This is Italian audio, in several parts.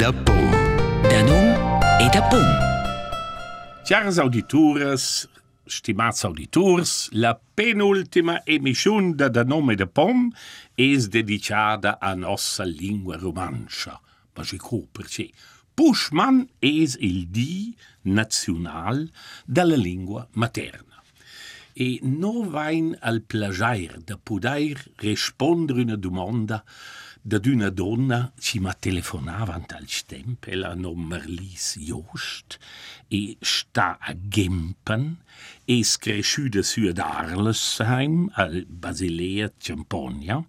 da pom. Da num e da pom. Caras auditores, stimats auditors, la penultima emission da Da nome de pom es dedicada a nostra lingua romancia. Ma ci perché Pushman es il di nazional della lingua materna. E no vain al plagiar de poder rispondere una domanda d'una donna ci ma telefonava al temp, ella no Marlis Jost, e sta a Gempen, es cresciuta su ad Arlesheim, al Basilea Ciamponia,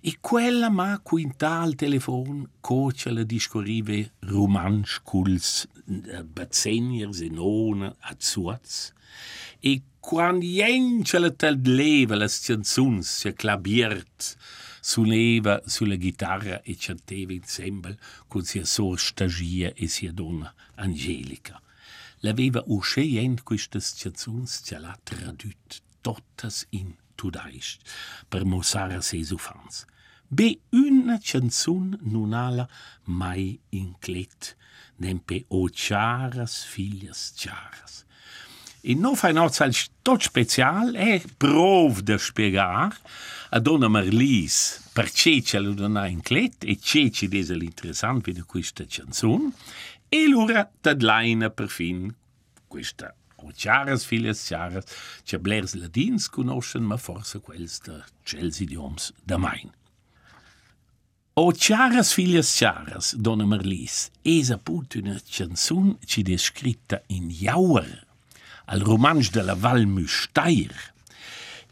e quella ma quinta al telefon cocia la discorrive romansch culs bazzeniers e nona a Zuaz, e quan jenchele tel leve las chansons se clabiert, suleva sulla gitarra e chanteva insembel con sia sor stagia e sia donna Angelica. L'aveva usce jent quistas chansons se la tradut totas in tudaist per mosara ses ufans. Be una chanson non ala mai inclet, nempe o charas filias charas. E non fa noz al tot special è prov de spiegar a donna Marlis perché ce lo dona in clet e c'è ci desa l'interessante di questa canzone e l'ora tadlaina per fin questa o chiaras filias chiaras che blers ladins conoscen ma forse quels de cels idioms da main. O chiaras filias chiaras, donna Marlis, es appunto una canzone ci descritta in jauer al romansch de la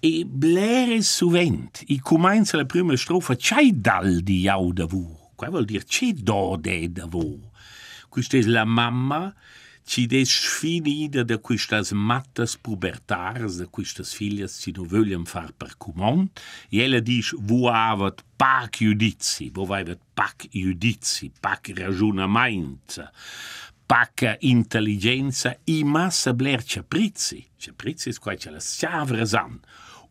e blere suvent, i comenza la prima strofa c'hai dal di jau da vu. Qua vuol dire c'è do de da vu. Questa è la mamma ci des sfinida da quistas mattas pubertares, da quistas filhas ci no vogliam far per comon, e ella dice vu avat pac judizi, vu avat pac judizi, pac ragionament, pac intelligenza, i massa bler caprizi. Caprizi è qua c'è la sciavrasan.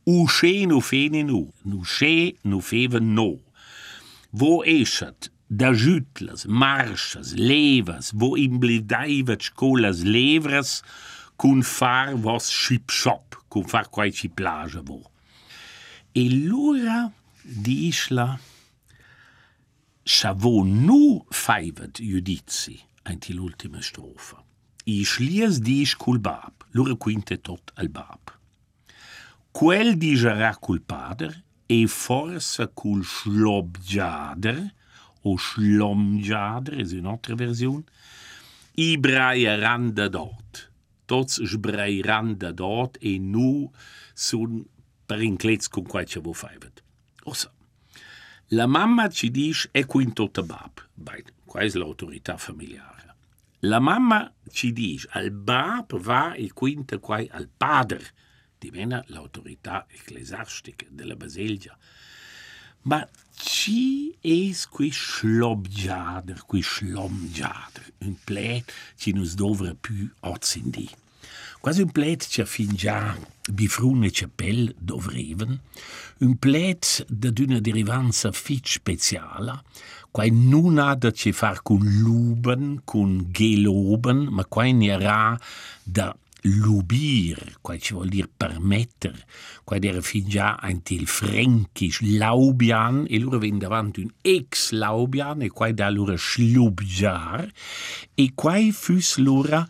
Usce nu fene nu, nu sche nu feven no. Wo eschat da jütlas, marschas, levas, wo imblidaivat scolas levras, cun far vos schip-shop, cun far quai ci plaja vo. E l'ura di isla Chavo nu faivat judizi, einti l'ultima strofa. I schlies disch cul bab, l'ura quinte tot al bab. Quel digerà cul pader e forse cul schlobgiader o schlomgiader è un'altra versione i braieran da dort tots sbraieran da dort e nu sun per inclets con qualche vo faivet ossa la mamma ci dice è quinto tabab bei qua è l'autorità familiare la mamma ci dice al bab va il quinto quai al padre diventa l'autorità ecclesiastica della Basilgia. Ma ci è qui schlobgiader, qui schlomgiader, un plet ci non dovra più ozzindi. Quasi un plet ci fin già bifrune capel dovreven, un plet d'una derivanza fit speciala, quai non ha da ci far con luben, con geloben, ma quai ne ra da lubir, quai ci vuol dir permetter, quai era fin già ein til laubian, e loro ven davant un ex laubian, e quai da loro schlubjar, e quai füs loro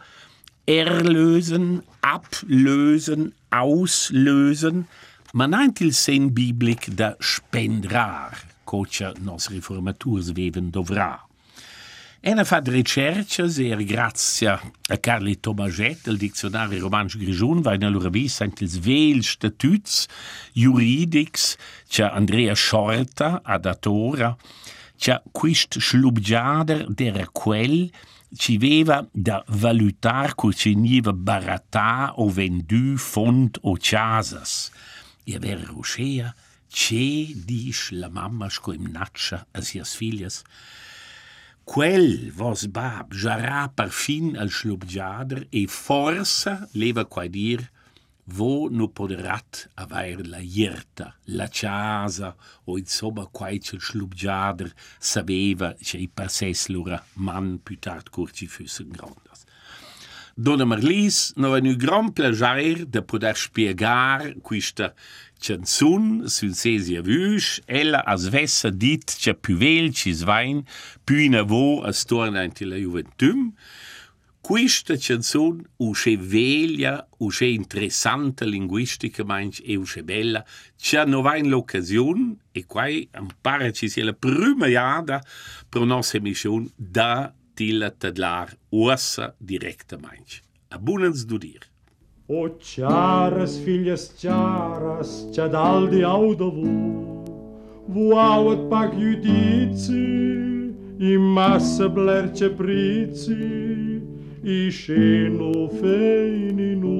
erlösen, ablösen, auslösen, man ein til sen biblik da spendrar, cocia nos reformaturs veven dovrar. Ena fa ricerches e grazie a Carli Tomaget, il dizionario romansch grigiun, va in allora vis ant ils vel statuts juridics, c'è Andrea Schorta, adatora, c'è quist schlubgiader der quel ci veva da valutar cu ci niva baratà o vendu font o casas. E aver ruscea, c'è dis la mamma sco im naccia a sias figlias, Quel vos bab jarà per fin al schlubgiader e forsa leva quai dir vo no poderat avair la ierta, la casa o insomma qualche schlubgiader sapeva che i passes lura man più tard curci füssen grandas. Donna Marlis no venu gran plagiar de poder spiegar quista canzun sul sesia vüsch, ella as vessa dit che più vel ci svain, più in avo as torna in la juventum, Questa canzone usce veglia, usce interessante linguisticamente e usce bella, c'è non in l'occasione e qua impara ci sia la prima iada per nostra emissione da tilla tadlar ussa direttamente. A bunens du dir. O charas, filhas charas, c'è dal di audovu, vu auat pac judizi, in massa blerce prizi, išeinu feininu.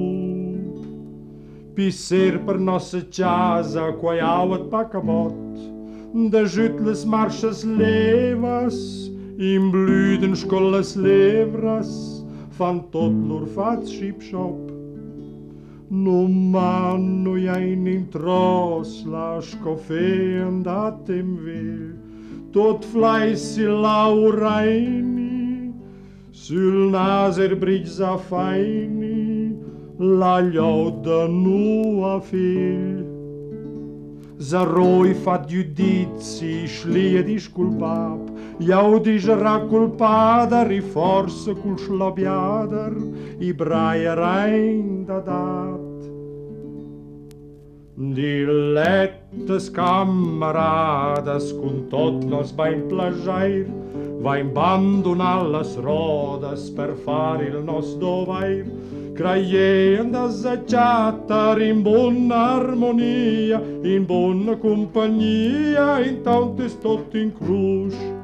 Pisser per nossa casa, coiauat pacamote, da jütles marchas levas, im blüden scollas levras, fan tot lur faz ship-shop. Nu mannu jain in tros, lasch kofeen datem will, tot fleißi laurain Sul naser bridge a faini la nu noa fil. Zaroi fat giudizi, sliedisch cul pap, jaudisch raculpadar, i forse cul slobiadar, i braia rein da dat. Dilettes camarades, con tot nos bain plajair, va in abbandonar las rodas per fare il nostro dovair, craiendo assaggiata in buona armonia, in buona compagnia, intanto sto in croce.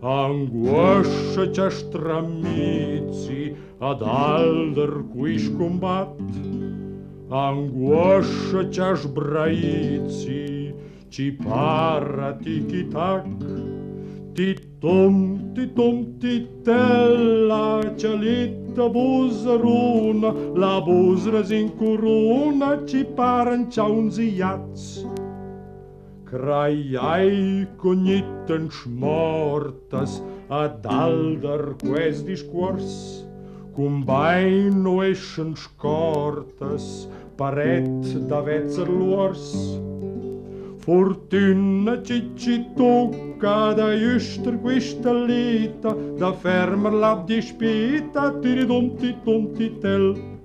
Angoscia c'è stramizi ad alder quis combat, angoscia c'è sbraizi, ci parra tiki-tac, Tomti, tomti, tella cialita buzruna, la buzra zincuruna ci paranča un zijac. Krajai konjiten šmortas, a daldar questis quors, cumbaino eschen škortas, paret da vecer luors. Fortuna ci ci tocca da juster questa lita, da fermer la dispita, tiridum titum titel.